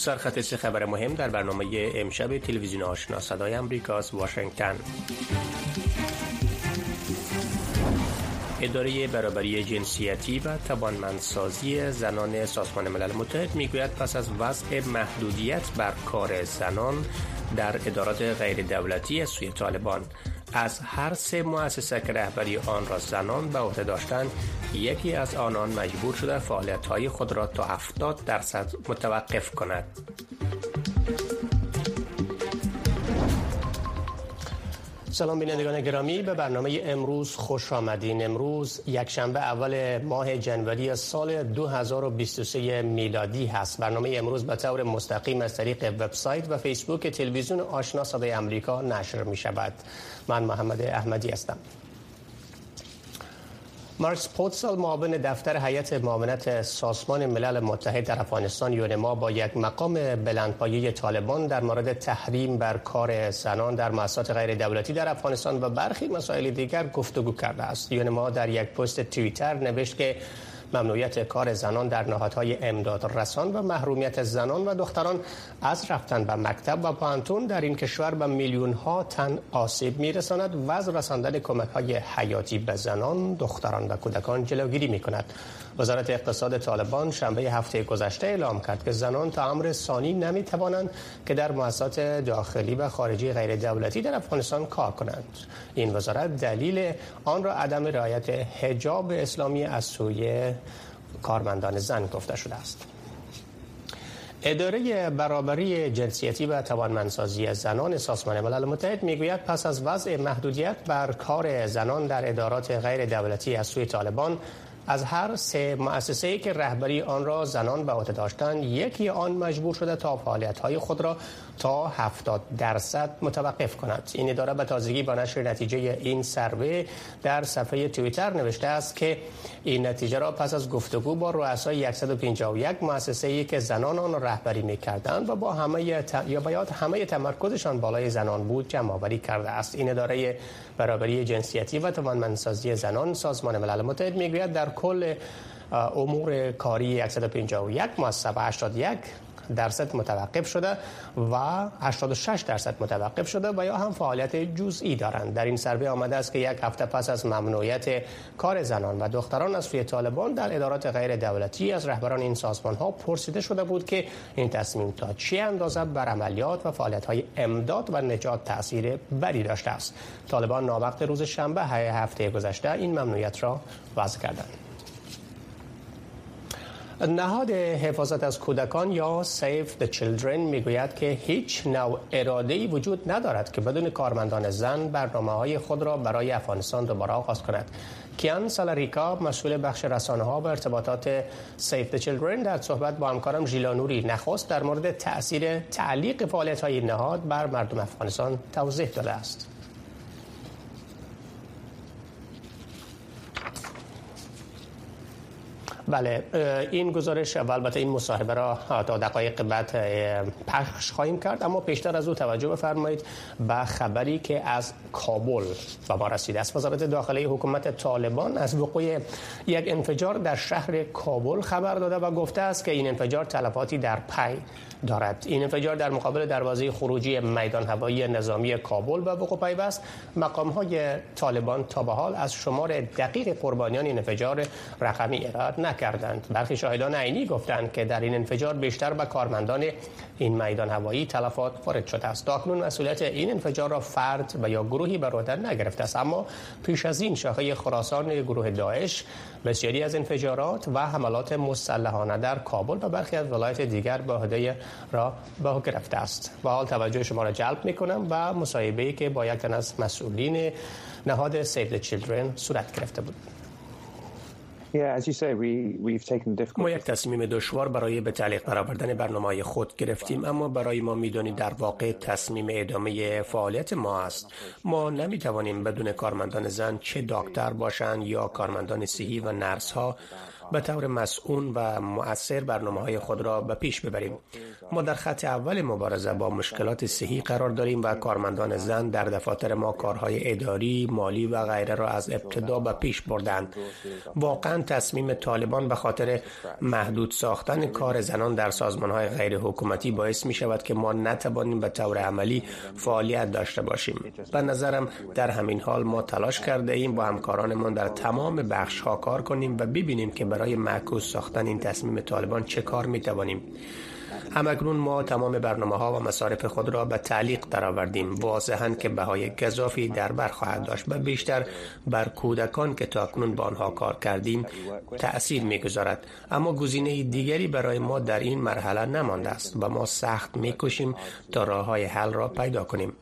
سرخط سه خبر مهم در برنامه امشب تلویزیون آشنا. صدای امریکاست واشنگتن. اداره برابری جنسیتی و توانمندسازی زنان سازمان ملل متحد می‌گوید پس از وضع محدودیت بر کار زنان در ادارات غیر دولتی از سوی طالبان. از هر سه مؤسسه که رهبری آن را زنان به عهده داشتند یکی از آنان مجبور شده فعالیت‌های خود را تا 70 درصد متوقف کند. سلام بینندگان گرامی به برنامه امروز خوش آمدین. امروز یک شنبه اول ماه جنوری سال 2023 میلادی هست. برنامه امروز به طور مستقیم از طریق وبسایت و فیسبوک تلویزیون آشنا صدای امریکا نشر می شود من محمد احمدی هستم. مارکس پوتسال معاون دفتر هیئت معاونت سازمان ملل متحد در افغانستان یونما با یک مقام بلندپایه طالبان در مورد تحریم بر کار زنان در مؤسسات غیر دولتی در افغانستان و برخی مسائل دیگر گفتگو کرده است. یونما در یک پست توییتر نوشت که ممنوعیت کار زنان در نهادهای امداد رسان و محرومیت زنان و دختران از رفتن به مکتب و پانتون در این کشور به میلیون ها تن آسیب میرساند و از رساندن کمک های حیاتی به زنان، دختران و کودکان جلوگیری می کند. وزارت اقتصاد طالبان شنبه هفته گذشته اعلام کرد که زنان تا امر ثانی نمی توانند که در مؤسسات داخلی و خارجی غیر دولتی در افغانستان کار کنند. این وزارت دلیل آن را عدم رعایت حجاب اسلامی از سوی کارمندان زن گفته شده است. اداره برابری جنسیتی و توانمندسازی زنان سازمان ملل متحد می‌گوید پس از وضع محدودیت بر کار زنان در ادارات غیر دولتی از سوی طالبان از هر سه مؤسسه که رهبری آن را زنان به عهده داشتند یکی آن مجبور شده تا فعالیت‌های خود را تا 70 درصد متوقف کند. این اداره به تازگی با نشر نتیجه این سروه در صفحه توییتر نوشته است که این نتیجه را پس از گفتگو با رؤسای 151 مؤسسه ای که زنان آن را رهبری می‌کردند و با همه یا باید همه تمرکزشان بالای زنان بود جمع آوری کرده است. این اداره برابری جنسیتی و توانمندسازی زنان سازمان ملل متحد می‌گوید در کل امور کاری 151 مؤسسه 81 درصد متوقف شده و 86 درصد متوقف شده و یا هم فعالیت جزئی دارند. در این سروی آمده است که یک هفته پس از ممنوعیت کار زنان و دختران از سوی طالبان در ادارات غیر دولتی از رهبران این سازمان ها پرسیده شده بود که این تصمیم تا چه اندازه بر عملیات و فعالیت های امداد و نجات تاثیر بدی داشته است. طالبان ناوقت روز شنبه هفته گذشته این ممنوعیت را وضع کردند. نهاد حفاظت از کودکان یا Save the Children می‌گوید که هیچ نوع اراده ای وجود ندارد که بدون کارمندان زن برنامه های خود را برای افغانستان دوباره آغاز کند. کیان سالاریکا مسئول بخش رسانه ها و ارتباطات Save the Children در صحبت با همکارم ژیلانوری نخست در مورد تاثیر تعلیق فعالیت های نهاد بر مردم افغانستان توضیح داده است. بله این گزارش و البته این مصاحبه را تا دقایق بعد پخش خواهیم کرد. اما پیشتر از او توجه بفرمایید به خبری که از کابل به ما رسیده است. وزارت داخلی حکومت طالبان از وقوع یک انفجار در شهر کابل خبر داده و گفته است که این انفجار تلفاتی در پی دارد. این انفجار در مقابل دروازه خروجی میدان هوایی نظامی کابل به وقوع پیوست. مقام های طالبان تا به حال از شمار دقیق قربانیان این انفجار رقمی ارائه نکردند برخی شاهدان عینی گفتند که در این انفجار بیشتر به کارمندان این میدان هوایی تلفات وارد شده است. تاکنون مسئولیت این انفجار را فرد و یا گروهی بر عهده نگرفته است. اما پیش از این شاخه خراسان گروه داعش بسیاری از انفجارات و حملات مسلحانه در کابل و برخی از ولایت دیگر به عهده را به گرفته است. با حال توجه شما را جلب می کنم و مصاحبه که با یک از مسئولین نهاد سیو چیلدرن صورت گرفته بود. ما یک تصمیم دشوار برای به تعلیق برآوردن برنامه خود گرفتیم اما برای ما می‌دانید در واقع تصمیم ادامه فعالیت ما است. ما نمی توانیم بدون کارمندان زن چه دکتر باشند یا کارمندان صحی و نرس ها به طور مسئول و مؤثر برنامه های خود را به پیش ببریم. ما در خط اول مبارزه با مشکلات صحی قرار داریم و کارمندان زن در دفاتر ما کارهای اداری مالی و غیره را از ابتدا به پیش بردند. واقعا تصمیم طالبان به خاطر محدود ساختن کار زنان در سازمان های غیر حکومتی باعث می شود که ما نتوانیم به طور عملی فعالیت داشته باشیم. به نظرم در همین حال ما تلاش کرده ایم با همکارانمان در تمام بخش ها کار کنیم و ببینیم که برای معکوس ساختن این تصمیم طالبان چه کار می توانیم همکنون ما تمام برنامه ها و مصارف خود را به تعلیق درآوردیم. واضحا که بهای گذافی در بر خواهد داشت و بیشتر بر کودکان که تاکنون با آنها کار کردیم تأثیر می‌گذارد. اما گزینه دیگری برای ما در این مرحله نمانده است و ما سخت می‌کشیم تا راه های حل را پیدا کنیم.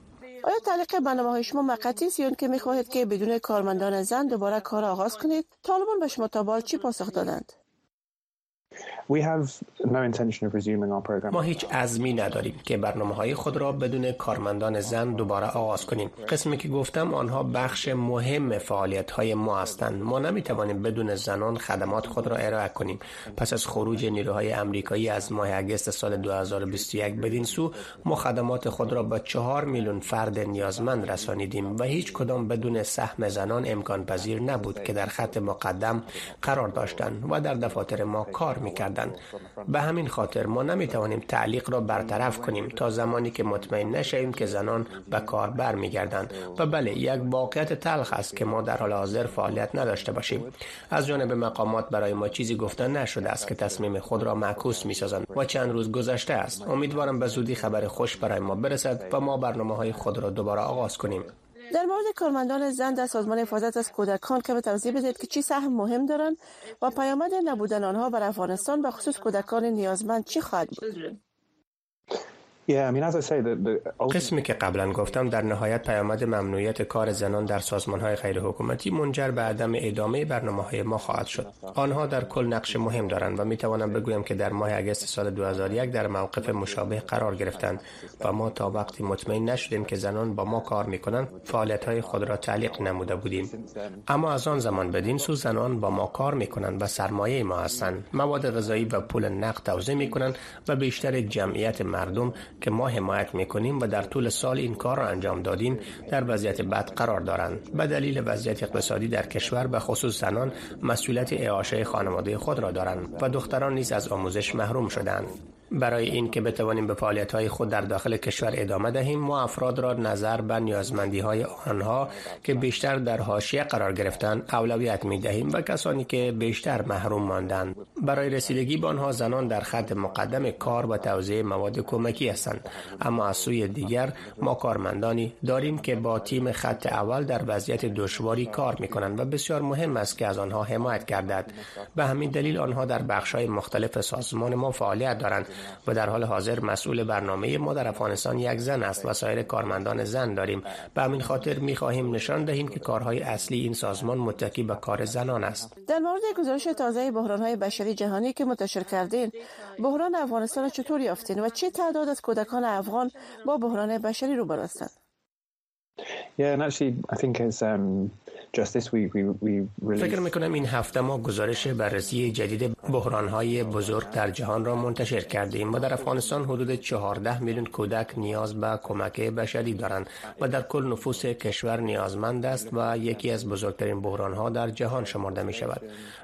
آیا تعلیق برنامه های شما مقطعی است یا که می‌خواهید که بدون کارمندان زن دوباره کار آغاز کنید؟ طالبان به شما تا چی پاسخ دادند؟ ما هیچ عزمی نداریم که برنامه های خود را بدون کارمندان زن دوباره آغاز کنیم. قسمی که گفتم آنها بخش مهم فعالیت های ما هستند. ما نمی توانیم بدون زنان خدمات خود را ارائه کنیم. پس از خروج نیروهای امریکایی از ماه اگست سال 2021 بدین سو ما خدمات خود را با چهار میلیون فرد نیازمند رسانیدیم و هیچ کدام بدون سهم زنان امکان پذیر نبود که در خط مقدم قرار داشتند و در دفاتر ما کار می‌کردند. به همین خاطر ما نمی توانیم تعلیق را برطرف کنیم تا زمانی که مطمئن نشویم که زنان به کار برمیگردند. و بله یک واقعیت تلخ است که ما در حال حاضر فعالیت نداشته باشیم. از جانب مقامات برای ما چیزی گفته نشده است که تصمیم خود را معکوس می سازند و چند روز گذشته است. امیدوارم به زودی خبر خوش برای ما برسد و ما برنامه های خود را دوباره آغاز کنیم. در مورد کارمندان زن در سازمان حفاظت از کودکان که توضیح بدهید که چی سهم مهم دارند و پیامد نبودن آنها بر افغانستان به خصوص کودکان نیازمند چی خواهد بود؟ قسمی که قبلا گفتم در نهایت پیامد ممنوعیت کار زنان در سازمان های غیر حکومتی منجر به عدم ادامه برنامه های ما خواهد شد. آنها در کل نقش مهم دارند و می توانم بگویم که در ماه اگست سال 2001 در موقف مشابه قرار گرفتند و ما تا وقتی مطمئن نشدیم که زنان با ما کار می کنند فعالیت های خود را تعلیق نموده بودیم. اما از آن زمان بدین سو زنان با ما کار می کنند و سرمایه ما هستند. مواد غذایی و پول نقد توزیع می کنند و بیشتر جمعیت مردم که ما حمایت می‌کنیم و در طول سال این کار را انجام دادیم در وضعیت بد قرار دارند. به دلیل وضعیت اقتصادی در کشور به خصوص زنان مسئولیت اعاشه خانواده خود را دارند و دختران نیز از آموزش محروم شدند برای این که بتوانیم به فعالیت های خود در داخل کشور ادامه دهیم ما افراد را نظر به نیازمندی های آنها که بیشتر در حاشیه قرار گرفتن اولویت می دهیم و کسانی که بیشتر محروم ماندند. برای رسیدگی به آنها زنان در خط مقدم کار و توزیع مواد کمکی هستند. اما از سوی دیگر ما کارمندانی داریم که با تیم خط اول در وضعیت دشواری کار می کنند و بسیار مهم است که از آنها حمایت گردد. به همین دلیل آنها در بخش های مختلف سازمان ما فعالیت دارند و در حال حاضر مسئول برنامه ما در افغانستان یک زن است و سایر کارمندان زن داریم. به همین خاطر می خواهیم نشان دهیم که کارهای اصلی این سازمان متکی به کار زنان است. در مورد گزارش تازه بحران های بشری جهانی که منتشر کردین بحران افغانستان چطور یافتین و چه تعداد از کودکان افغان با بحران بشری روبرو هستند. فکر می‌کنم این هفته ما گزارش بررسی جدید های بزرگ در جهان را منتشر کردیم و در افغانستان حدود 14 میلیون کودک نیاز به کمک بشری دارند و در کل نفوس کشور نیازمند است و یکی از بزرگترین ها در جهان شمرده می شود.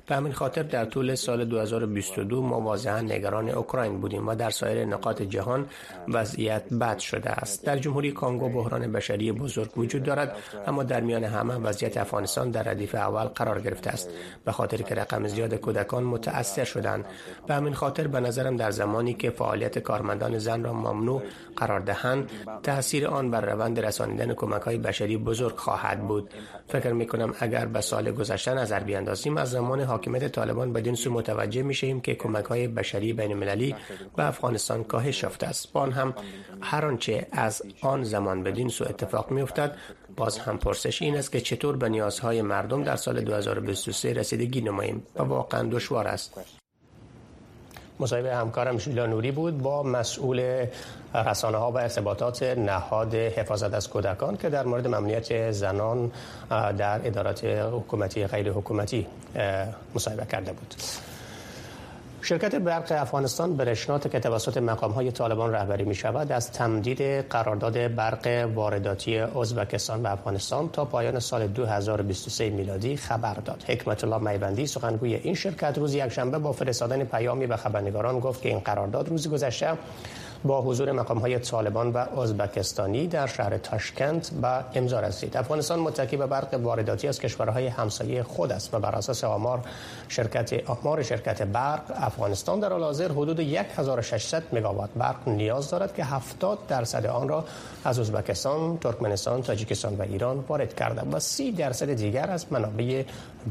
به همین خاطر در طول سال 2022 ما واضحا نگران اوکراین بودیم و در سایر نقاط جهان وضعیت بد شده است. در جمهوری کانگو بحران بشری بزرگ وجود دارد اما در میان همه وضعیت افغانستان در ردیف اول قرار گرفته است. به خاطر که رقم زیاد کودکان متاثر شدند. به همین خاطر به نظرم در زمانی که فعالیت کارمندان زن را ممنوع قرار دهند تاثیر آن بر روند رسانیدن کمک های بشری بزرگ خواهد بود. فکر می کنم اگر به سال گذشته نظر بیاندازیم از زمان حاکمیت طالبان بدین سو متوجه می شیم که کمک های بشری بین المللی به افغانستان کاهش یافته است. با هم هر آنچه از آن زمان بدین سو اتفاق می افتد باز هم پرسش این است که چطور به نیازهای مردم در سال 2023 رسیدگی نماییم و واقعا دشوار است. مصاحبه همکارم ژیلا نوری بود با مسئول رسانه ها و ارتباطات نهاد حفاظت از کودکان که در مورد ممنوعیت زنان در ادارات حکومتی غیر حکومتی مصاحبه کرده بود. شرکت برق افغانستان برشنات که توسط مقام های طالبان رهبری می شود از تمدید قرارداد برق وارداتی ازبکستان به افغانستان تا پایان سال 2023 میلادی خبر داد. حکمت الله میبندی سخنگوی این شرکت روز یکشنبه با فرستادن پیامی به خبرنگاران گفت که این قرارداد روز گذشته با حضور مقام های طالبان و ازبکستانی در شهر تاشکند به امضا رسید افغانستان متکی به برق وارداتی از کشورهای همسایه خود است و بر اساس آمار شرکت آمار شرکت برق افغانستان در حال حاضر حدود 1600 مگاوات برق نیاز دارد که 70 درصد آن را از ازبکستان، ترکمنستان، تاجیکستان و ایران وارد کرده و 30 درصد دیگر از منابع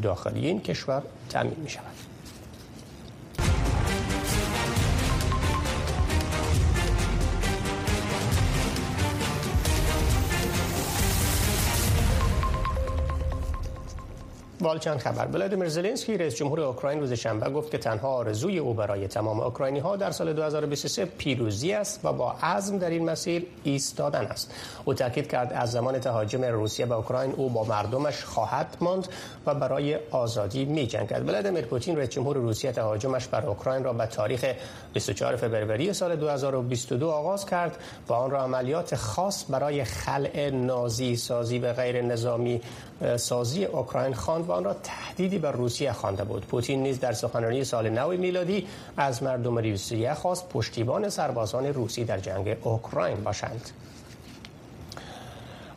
داخلی این کشور تامین می شود. والچند خبر؟ ولادیمیر زلنسکی رئیس جمهور اوکراین روز شنبه گفت که تنها آرزوی او برای تمام اوکراینی ها در سال 2023 پیروزی است و با عزم در این مسیر ایستادن است. او تاکید کرد از زمان تهاجم روسیه به اوکراین او با مردمش خواهد ماند و برای آزادی می جنگد ولادیمیر پوتین رئیس جمهور روسیه تهاجمش بر اوکراین را به تاریخ 24 فوریه سال 2022 آغاز کرد و آن را عملیات خاص برای خلع نازی سازی و غیر نظامی سازی اوکراین خواند آن را تهدیدی بر روسیه خوانده بود. پوتین نیز در سخنرانی سال نو میلادی از مردم روسیه خواست پشتیبان سربازان روسی در جنگ اوکراین باشند.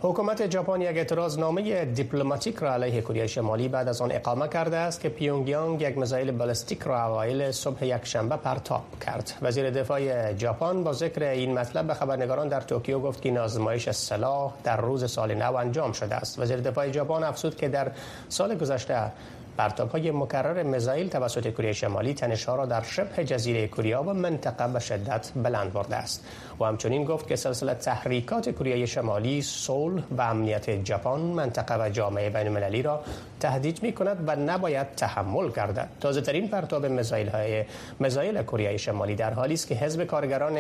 حکومت ژاپن یک اعتراض نامه دیپلماتیک را علیه کره شمالی بعد از آن اقامه کرده است که پیونگیانگ یک میزایل بالستیک را اوایل صبح یک شنبه پرتاب کرد. وزیر دفاع ژاپن با ذکر این مطلب به خبرنگاران در توکیو گفت که این آزمایش سلاح در روز سال نو انجام شده است. وزیر دفاع ژاپن افزود که در سال گذشته پرتاب های مکرر میزایل توسط کره شمالی تنش ها را در شبه جزیره کره و منطقه به شدت بلند برده است. و همچنین گفت که سلسله تحریکات کره شمالی صلح و امنیت ژاپن منطقه و جامعه بین المللی را تهدید می کند و نباید تحمل گردد. تازه ترین پرتاب میزایل های کره شمالی در حالی است که حزب کارگران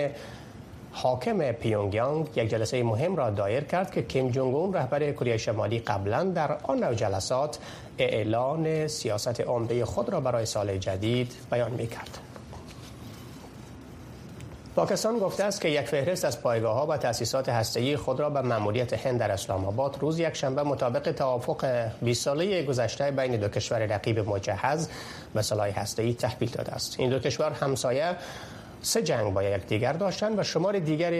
حاکم پیونگیانگ یک جلسه مهم را دایر کرد که کیم جونگ اون رهبر کره شمالی قبلا در آن نوع جلسات اعلان سیاست عمده خود را برای سال جدید بیان می کرد. پاکستان گفته است که یک فهرست از پایگاه ها و تأسیسات هسته‌ای خود را به مأموریت هند در اسلام آباد روز یک شنبه مطابق توافق 20 ساله گذشته بین دو کشور رقیب مجهز به سلاح هسته‌ای تحویل داده است. این دو کشور همسایه سه جنگ با یکدیگر داشتند و شمار دیگر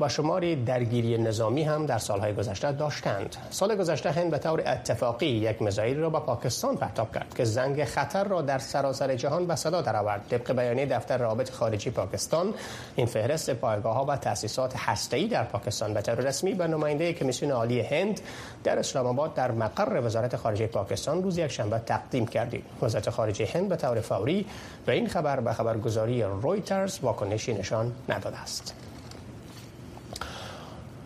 و شمار درگیری نظامی هم در سالهای گذشته داشتند. سال گذشته هند به طور اتفاقی یک میزایل را به پاکستان پرتاب کرد که زنگ خطر را در سراسر جهان به صدا درآورد. طبق بیانیه دفتر روابط خارجی پاکستان، این فهرست پایگاه ها و تأسیسات هسته‌ای در پاکستان به طور رسمی به نماینده کمیسیون عالی هند در اسلام آباد در مقر وزارت خارجه پاکستان روز یک شنبه تقدیم کردیم. وزارت خارجه هند به طور فوری به این خبر به خبرگزاری رویترز واکنشی نشان نداده است.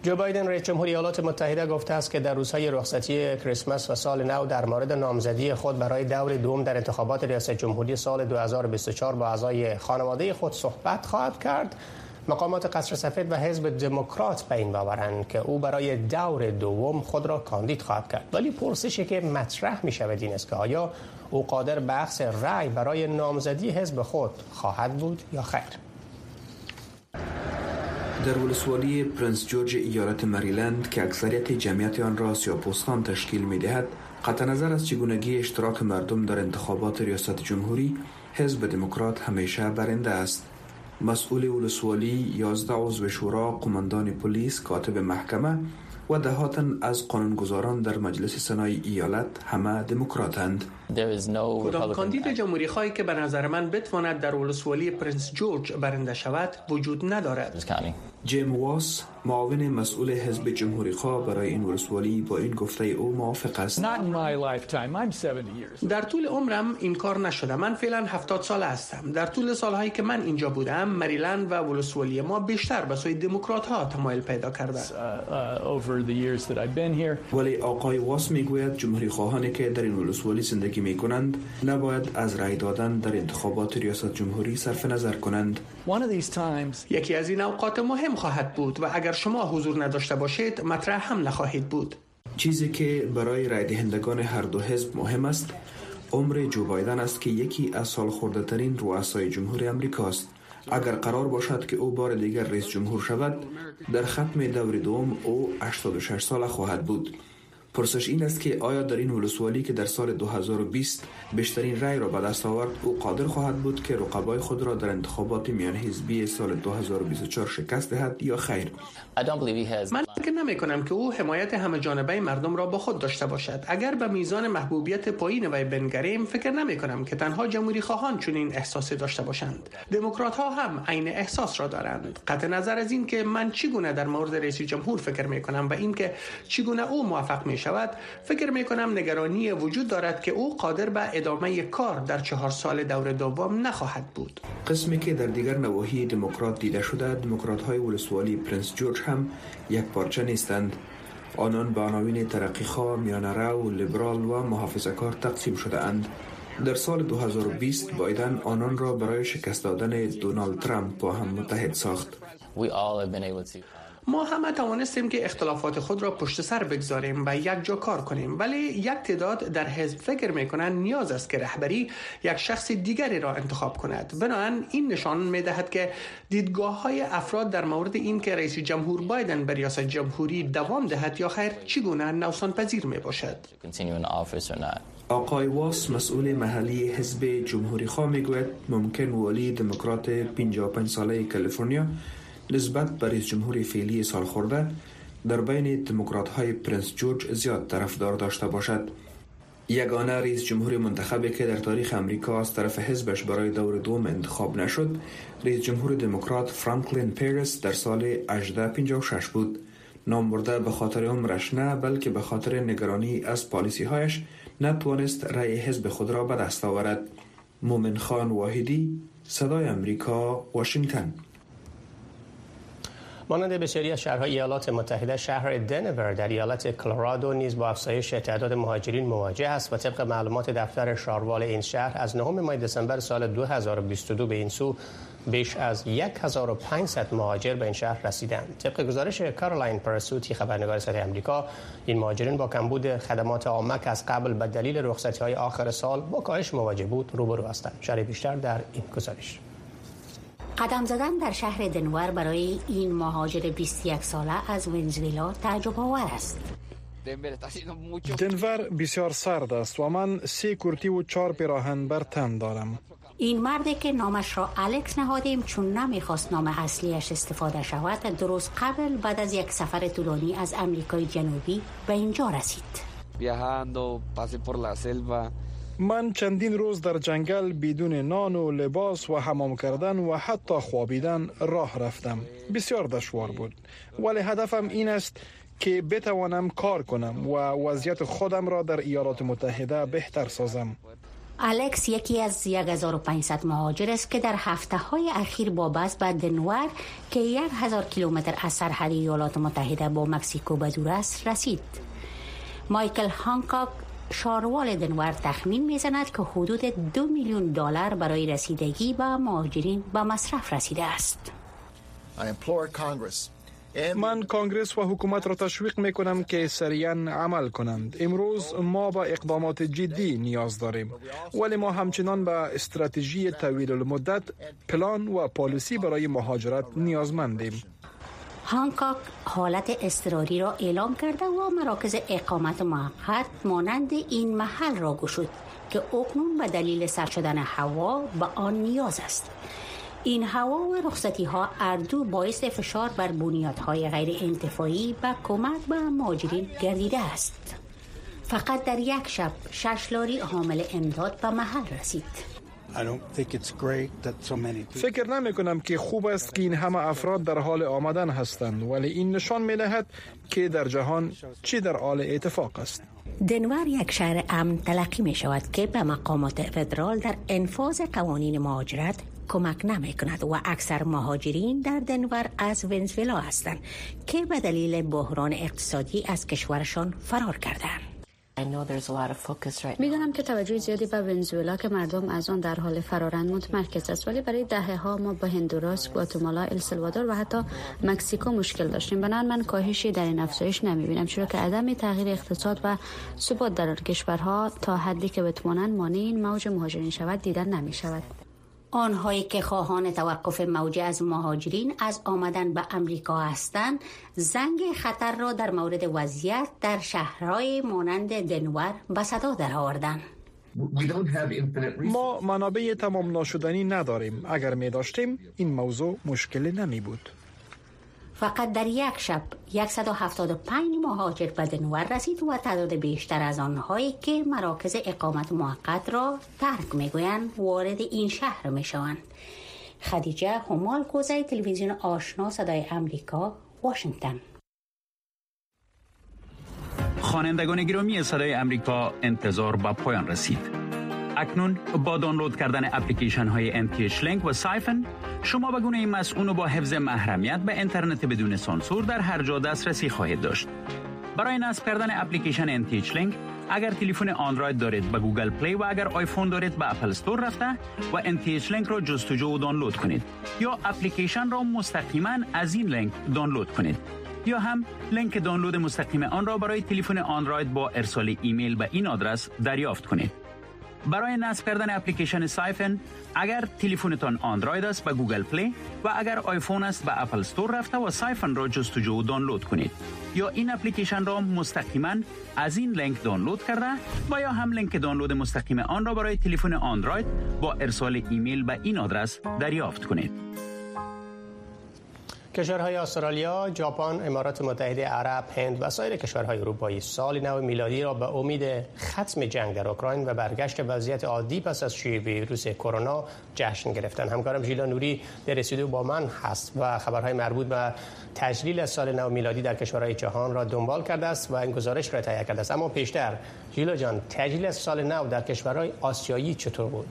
جو بایدن رئیس جمهوری ایالات متحده گفته است که در روزهای رخصتی کریسمس و سال نو در مورد نامزدی خود برای دور دوم در انتخابات ریاست جمهوری سال 2024 با اعضای خانواده خود صحبت خواهد کرد. مقامات قصر سفید و حزب دموکرات به این باورند که او برای دور دوم خود را کاندید خواهد کرد ولی پرسشی که مطرح می شود این است که آیا او قادر به اخذ رأی برای نامزدی حزب خود خواهد بود یا خیر در ولسوالی پرنس جورج ایالت مریلند که اکثریت جمعیت آن را سیاپوستان تشکیل می دهد قطع نظر از چگونگی اشتراک مردم در انتخابات ریاست جمهوری حزب دموکرات همیشه برنده است. مسئول ولسوالی 11 عضو شورا قماندان پلیس کاتب محکمه و دهاتن از قانونگذاران در مجلس سنای ایالت همه دموکراتند. کدام کاندید جمهوری خواهی که به نظر من بتواند در ولسوالی پرنس جورج برنده شود وجود ندارد. جیم واس معاون مسئول حزب جمهوری خواه برای این ولسوالی با این گفته او موافق است. در طول عمرم این کار نشده. من فعلا 70 سال هستم. در طول سالهایی که من اینجا بودم مریلند و ولسوالی ما بیشتر به سوی دموکرات ها تمایل پیدا کرده. ولی آقای واس می‌گوید جمهوری خواهانی که در این ولسوالی زندگی می کنند نباید از رای دادن در انتخابات ریاست جمهوری صرف نظر کنند. یکی از این اوقات مهم خواهد بود و اگر شما حضور نداشته باشید مطرح هم نخواهید بود. چیزی که برای رای دهندگان هر دو حزب مهم است عمر جو بایدن است که یکی از سال خورده ترین رؤسای جمهور امریکاست اگر قرار باشد که او بار دیگر رئیس جمهور شود در ختم دور دوم او 86 ساله خواهد بود. پرسش این است که آیا در این ولسوالی که در سال 2020 بیشترین رای را به دست آورد او قادر خواهد بود که رقبای خود را در انتخابات میان حزبی سال 2024 شکست دهد یا خیر؟ من نمی کنم که او حمایت همه جانبه مردم را با خود داشته باشد. اگر به میزان محبوبیت پایین وی بنگریم فکر نمی کنم که تنها جمهوری خواهان چنین احساسی داشته باشند. دموکرات ها هم عین احساس را دارند. قطع نظر از این که من چگونه در مورد رئیس جمهور فکر می کنم و اینکه چگونه او موفق می شود فکر می کنم نگرانی وجود دارد که او قادر به ادامه کار در چهار سال دور دوم نخواهد بود. قسمی که در دیگر نواحی دموکرات دیده شده دموکرات های ولسوالی پرنس جورج هم یک پارچه نیستند. آنان به عناوین ترقیخواه میانه و لیبرال و محافظه کار تقسیم شده اند در سال 2020 بایدن آنان را برای شکست دادن دونالد ترامپ با هم متحد ساخت. ما همه توانستیم که اختلافات خود را پشت سر بگذاریم و یک جا کار کنیم ولی یک تعداد در حزب فکر می‌کنند نیاز است که رهبری یک شخص دیگری را انتخاب کند. بنابراین این نشان می‌دهد که دیدگاه های افراد در مورد این که رئیس جمهور بایدن به ریاست جمهوری دوام دهد یا خیر چگونه نوسان پذیر می باشد آقای واس مسئول محلی حزب جمهوری خواه می‌گوید ممکن والی دموکرات 55 ساله کالیفرنیا نسبت به رئیس جمهور فعلی سال خورده در بین دموکرات های پرنس جورج زیاد طرفدار داشته باشد. یگانه رئیس جمهور منتخبی که در تاریخ امریکا از طرف حزبش برای دور دوم انتخاب نشد رئیس جمهور دموکرات فرانکلین پیرس در سال 1856 بود. نام برده به خاطر عمرش نه بلکه به خاطر نگرانی از پالیسی هایش نتوانست رأی حزب خود را به دست آورد. مومن خان واحدی صدای امریکا واشنگتن. مانند بسیاری از شهرهای ایالات متحده شهر دنور در ایالت کلرادو نیز با افزایش تعداد مهاجرین مواجه است و طبق معلومات دفتر شاروال این شهر از نهم ماه دسامبر سال 2022 به این سو بیش از 1500 مهاجر به این شهر رسیدند. طبق گزارش کارلاین پرسوتی خبرنگار صدای آمریکا این مهاجرین با کمبود خدمات عامه که از قبل به دلیل رخصتی های آخر سال با کاهش مواجه بود روبرو هستند. شرح بیشتر در این گزارش. قدم زدن در شهر دنور برای این مهاجر 21 ساله از ونزویلا تعجب آور است. دنور بسیار سرد است و من سه کرتی و چهار پیراهن بر تن دارم. این مردی که نامش را الکس نهادیم چون نمی‌خواست نام اصلیش استفاده شود درست قبل بعد از یک سفر طولانی از امریکای جنوبی به اینجا رسید. من چندین روز در جنگل بدون نان و لباس و حمام کردن و حتی خوابیدن راه رفتم. بسیار دشوار بود. ولی هدفم این است که بتوانم کار کنم و وضعیت خودم را در ایالات متحده بهتر سازم. الکس یکی از 1500 مهاجر است که در هفته های اخیر با بس به دنور که 1000 کیلومتر از سرحد ایالات متحده با مکزیکو به دور است رسید. مایکل هانکاک شاروال دنور تخمین می‌زند که حدود دو میلیون دلار برای رسیدگی به مهاجرین به مصرف رسیده است. من کانگرس و حکومت را تشویق می کنم که سریعا عمل کنند. امروز ما با اقدامات جدی نیاز داریم ولی ما همچنان به استراتژی طویل المدت پلان و پالیسی برای مهاجرت نیازمندیم. هانکاک حالت اضطراری را اعلام کرده و مراکز اقامت موقت مانند این محل را گشود که اکنون به دلیل سر شدن هوا به آن نیاز است. این هوا و رخصتی ها اردو باعث فشار بر بنیادهای غیر انتفاعی و کمک به ماجرین گردیده است. فقط در یک شب شش لاری حامل امداد به محل رسید. فکر نمی کنم که خوب است که این همه افراد در حال آمدن هستند ولی این نشان می دهد که در جهان چی در حال اتفاق است دنور یک شهر امن تلقی می شود که به مقامات فدرال در انفاظ قوانین مهاجرت کمک نمی کند و اکثر مهاجرین در دنور از ونزوئلا هستند که به دلیل بحران اقتصادی از کشورشان فرار کردند. می‌دونم که توجه زیادی به ونزوئلا که مردم از آن در حال فرارند متمرکز است ولی برای دهه ها ما با هندوراس، گواتمالا، السالوادور و حتی مکزیکو مشکل داشتیم بنابراین من کاهشی در این افزایش نمی‌بینم چرا که عدم تغییر اقتصاد و ثبات در کشورها تا حدی که بتوانند مانع این موج مهاجرین شود دیدن نمی شود. آنهایی که خواهان توقف موجه از مهاجرین از آمدن به امریکا هستند زنگ خطر را در مورد وضعیت در شهرهای مانند دنور به صدا درآوردند. ما منابع تمام ناشدنی نداریم. اگر می داشتیم این موضوع مشکلی نمی بود فقط در یک شب 175 مهاجر به دنور رسید و تعداد بیشتر از آنهایی که مراکز اقامت موقت را ترک می‌گویند وارد این شهر می‌شوند. خدیجه همال کوزه تلویزیون آشنا صدای امریکا واشنگتن. خوانندگان گرامی صدای امریکا انتظار به پایان رسید. اکنون با دانلود کردن اپلیکیشن های nthLink و Psiphon شما به گونه مسئول با حفظ محرمیت به اینترنت بدون سانسور در هر جا دسترسی خواهید داشت. برای نصب کردن اپلیکیشن nthLink اگر تلفن اندروید دارید به Google Play و اگر آیفون دارید به Apple Store رفته و nthLink را جستجو و دانلود کنید یا اپلیکیشن را مستقیما از این لینک دانلود کنید یا هم لینک دانلود مستقیم آن را برای تلفن اندروید با ارسال ایمیل به این آدرس دریافت کنید. برای نصب کردن اپلیکیشن Psiphon اگر تلفنتان اندروید است به Google Play و اگر آیفون است به Apple Store رفته و Psiphon را جستجو و دانلود کنید. یا این اپلیکیشن را مستقیما از این لینک دانلود کرده و یا هم لینک دانلود مستقیم آن را برای تلفن اندروید با ارسال ایمیل به این آدرس دریافت کنید. کشورهای استرالیا، ژاپن، امارات متحده عرب، هند و سایر کشورهای اروپایی سال نو میلادی را به امید ختم جنگ در اوکراین و برگشت وضعیت عادی پس از شیوع ویروس کرونا جشن گرفتن. همکارم ژیلا نوری در استودیو با من هست و خبرهای مربوط به تجلیل سال نو میلادی در کشورهای جهان را دنبال کرده است و این گزارش را تهیه کرده است. اما پیشتر ژیلا جان تجلیل سال نو در کشورهای آسیایی چطور بود؟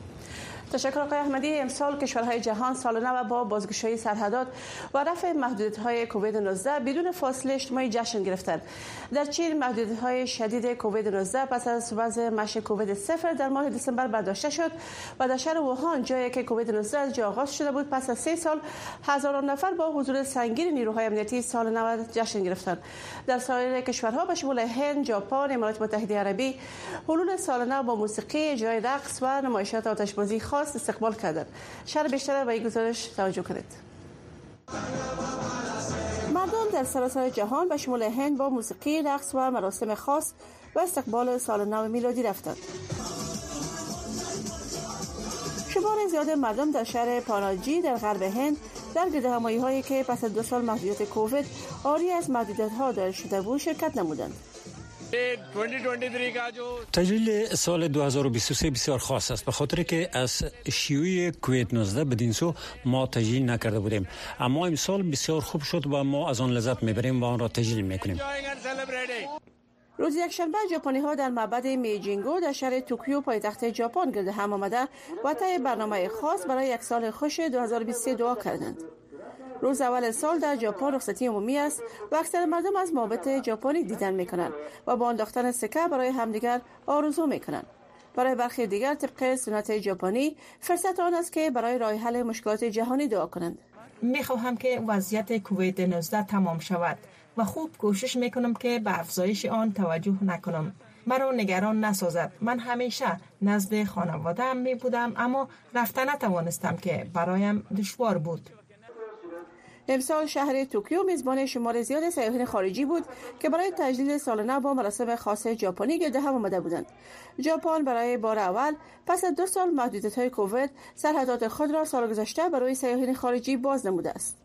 تشکر آقای احمدی. امسال کشورهای جهان سال نو با بازگشایی سرحدات و رفع محدودیت های کووید 19 بدون فاصله اجتماعی جشن گرفتند. در چین محدودیت های شدید کووید 19 پس از وضع مش کووید صفر در ماه دسامبر برداشته شد و در شهر ووهان جایی که کووید 19 از آغاز شده بود پس از سه سال هزاران نفر با حضور سنگین نیروهای امنیتی سال نو جشن گرفتند. در سایر کشورها به شمول هند، ژاپن، امارات متحده عربی حلول سال نو با موسیقی، جای رقص و نمایشات آتشبازی خاص خواست استقبال کردن. شهر بیشتر به گزارش توجه کنید. مردم در سراسر جهان به شمول هند با موسیقی رقص و مراسم خاص و استقبال سال نو میلادی رفتند. شمار زیاد مردم در شهر پاناجی در غرب هند در گرد همایی هایی که پس از دو سال محدودیت کووید آری از محدودیت ها دار شده بود شرکت نمودند. تجلیل سال 2023 بسیار خاص است به خاطر که از شیوع کووید 19 بدین سو ما تجلیل نکرده بودیم. اما امسال بسیار خوب شد و ما از آن لذت می‌بریم و آن را تجلیل می‌کنیم. روز یکشنبه ژاپنی ها در معبد میجینگو در شهر توکیو پایتخت ژاپن گرد هم آمده و طی برنامه خاص برای یک سال خوش 2023 دعا کردند. روز اول سال در ژاپن رخصتی عمومی است و اکثر مردم از مابت ژاپنی دیدن می‌کنند و با انداختن سکه برای همدیگر آرزو می‌کنند. برای برخی دیگر طبق سنت ژاپنی فرصت آن است که برای راه حل مشکلات جهانی دعا کنند. می‌خواهم که وضعیت کووید 19 تمام شود و خوب کوشش می‌کنم که به افزایش آن توجه نکنم. مرا نگران نسازد. من همیشه نزد خانواده می بودم اما رفتن نتوانستم که برایم دشوار بود. امسال شهر توکیو میزبان شمار زیاد سیاحان خارجی بود که برای تجلیل سال نو با مراسم خاص ژاپنی گرد هم آمده بودند. ژاپن برای بار اول پس از دو سال محدودیت های کووید سرحدات خود را سال گذشته برای سیاحان خارجی باز نموده است.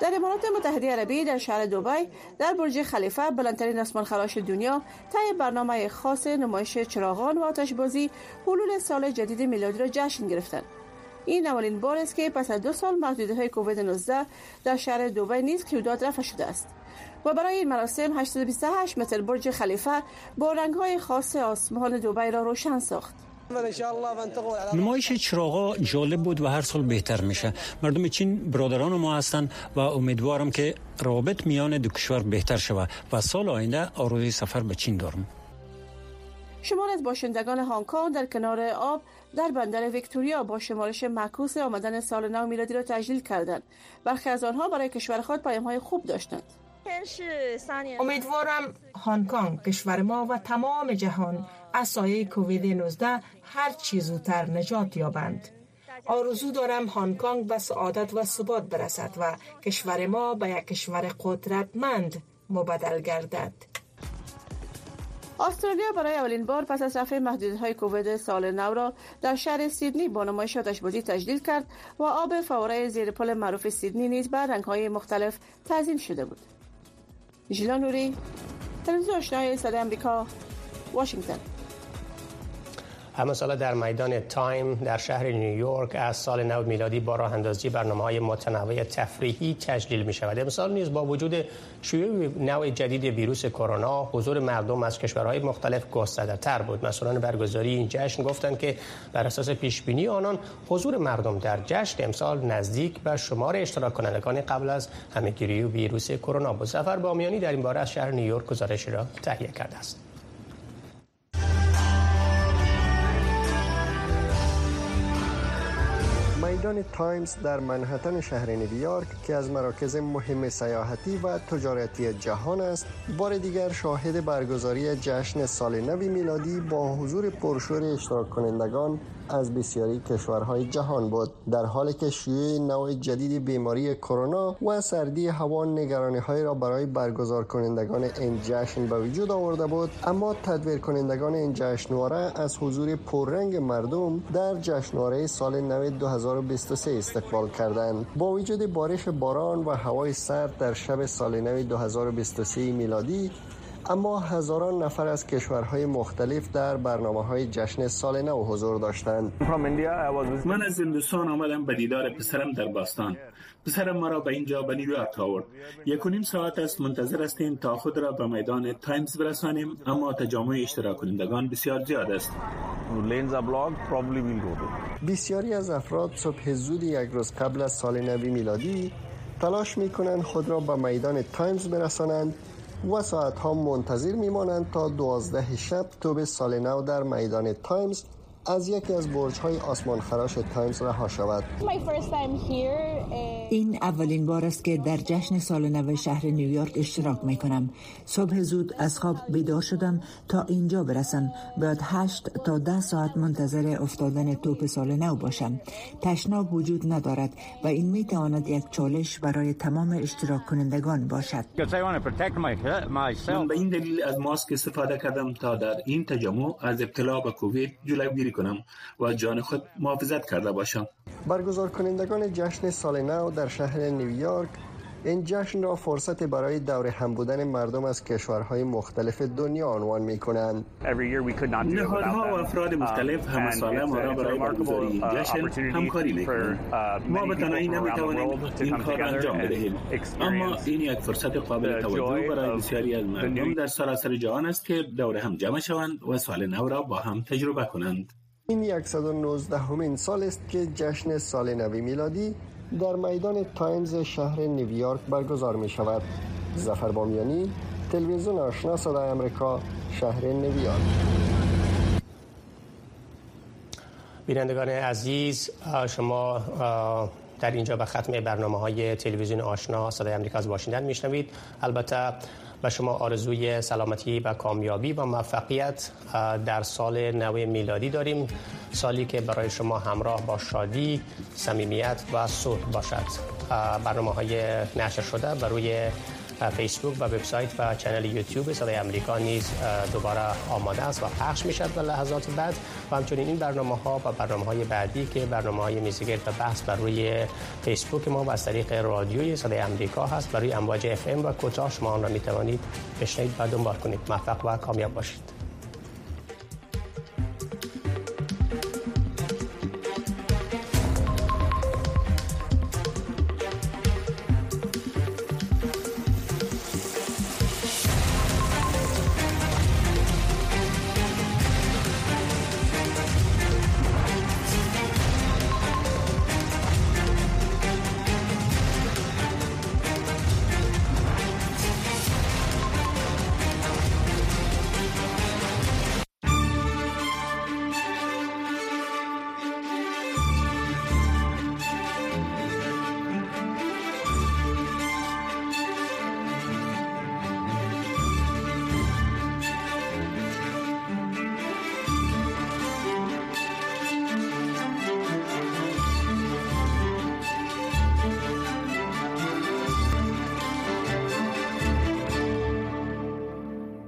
در امارات متحده عربی در شهر دبی در برج خلیفه بلندترین اسمان خراش دنیا طی برنامه خاص نمایش چراغان و آتشبازی حلول سال جدید میلادی را جشن گرفتند. این اولین بار است که پس از دو سال محدودیت های کووید 19 در شهر دوبی نیز قیودات رفع شده است. و برای این مراسم 828 متر برج خلیفه با رنگ های خاص آسمان دوبی را روشن ساخت. نمایش چراغا جالب بود و هر سال بهتر میشه. مردم چین برادران ما هستند و امیدوارم که روابط میان دو کشور بهتر شود و سال آینده آرزوی سفر به چین دارم. شمار از باشندگان هنگ کنگ در کنار آب در بندر ویکتوریا با شمارش معکوس آمدن سال نو میلادی را تجلیل کردند. برخی از آنها برای کشور خود پیام های خوب داشتند. امیدوارم هنگ کنگ کشور ما و تمام جهان از سایه کووید 19 هر چی زودتر نجات یابند. آرزو دارم هنگ کنگ به سعادت و ثبات برسد و کشور ما به یک کشور قدرتمند مبدل گردد. استرالیا برای اولین بار پس از رفع محدودیت‌های کووید سال نو را در شهر سیدنی با نمایش آتشبازی تجدید کرد و آب فواره زیر پل معروف سیدنی نیز به رنگ‌های مختلف تزیین شده بود. ژیلا تلویزیون آشنای صدای آمریکا، واشنگتن. سال در میدان تایم در شهر نیویورک از سال نو میلادی با راه اندازی برنامه های متنوع تفریحی تجلیل می شود امسال نیز با وجود شیوع نوع جدید ویروس کرونا حضور مردم از کشورهای مختلف گسترده تر بود. مسئولان برگزاری این جشن گفتند که بر اساس پیش بینی آنان حضور مردم در جشن امسال نزدیک به شمار اشتراک کنندگان قبل از همهگیری ویروس کرونا بود. سفر بامیانی در این باره از شهر نیویورک گزارشی را تهیه کرده است. میدان تایمز در منهتن شهر نیویورک که از مراکز مهم سیاحتی و تجارتی جهان است بار دیگر شاهد برگزاری جشن سال نو میلادی با حضور پرشور اشتراک کنندگان از بسیاری کشورهای جهان بود. در حالی که شیوع نوع جدید بیماری کرونا و سردی هوا نگرانی های را برای برگزار کنندگان این جشن به وجود آورده بود اما تدویر کنندگان این جشنواره از حضور پررنگ مردم در جشنواره سال نو 2023 استقبال کردند. با وجود بارش باران و هوای سرد در شب سال نو 2023 میلادی اما هزاران نفر از کشورهای مختلف در برنامه های جشن سال نو حضور داشتند. من از هندوستان آمدم به دیدار پسرم در باستن. پسرم مرا به اینجا به نیویورک آورد. یک و نیم ساعت است منتظر هستیم تا خود را به میدان تایمز برسانیم اما تجمع اشتراک کنندگان بسیار زیاد است. بسیاری از افراد صبح زود یک روز قبل از سال نوی میلادی تلاش می کنند خود را به میدان تایمز برسانند. و ساعت ها منتظر میمانند تا دوازده شب توپ سال نو در میدان تایمز از یکی از برج های آسمان خراش تایمز رها شود. این اولین بار است که در جشن سال نو شهر نیویورک اشتراک می کنم صبح زود از خواب بیدار شدم تا اینجا برسم. باید هشت تا ده ساعت منتظر افتادن توپ سال نو باشم. تشناب وجود ندارد و این می تواند یک چالش برای تمام اشتراک کنندگان باشد من به این دلیل از ماسک استفاده کردم تا در این تجمع از ابتلا به کووید جلوگیری کنم و جان خود محافظت کرده باشم برگزار کنندگان جشن سال نو در شهر نیویورک این جشن را فرصت برای دور هم بودن مردم از کشورهای مختلف دنیا عنوان می کنند. نهادها و افراد مختلف همه ساله ما را برای برگزاری این جشن همکاری می کنند. ما به تنهایی نمی توانیم این کار انجام بدهیم. اما این یک فرصت قابل توجه برای بسیاری از مردم در سراسر جهان است که دور هم جمع شوند و سال نو را با هم تجربه کنند. این 119 مین سال است که جشن سال نوی میلادی در میدان تایمز شهر نیویورک برگزار می شود ظفر بامیانی تلویزیون آشنا صدای امریکا شهر نیویورک. بینندگان عزیز شما در اینجا به ختم برنامه های تلویزیون آشنا صدای امریکا از واشنگتن میشنوید. البته به شما آرزوی سلامتی و کامیابی و موفقیت در سال نو میلادی داریم. سالی که برای شما همراه با شادی، صمیمیت و صلح باشد. برنامه های نشر شده بر روی فیسبوک و وبسایت و channel یوتیوب صدای امریکا نیز دوباره آماده است و پخش می‌شد به لحظات بعد. و همچنین این برنامه ها و برنامه های بعدی که برنامه های میزگرد و بحث بر روی فیسبوک ما و از طریق رادیوی صدای امریکا هست برای امواج FM و کوتاه شما آن را می توانید بشنوید و دنبال کنید. موفق و کامیاب باشید.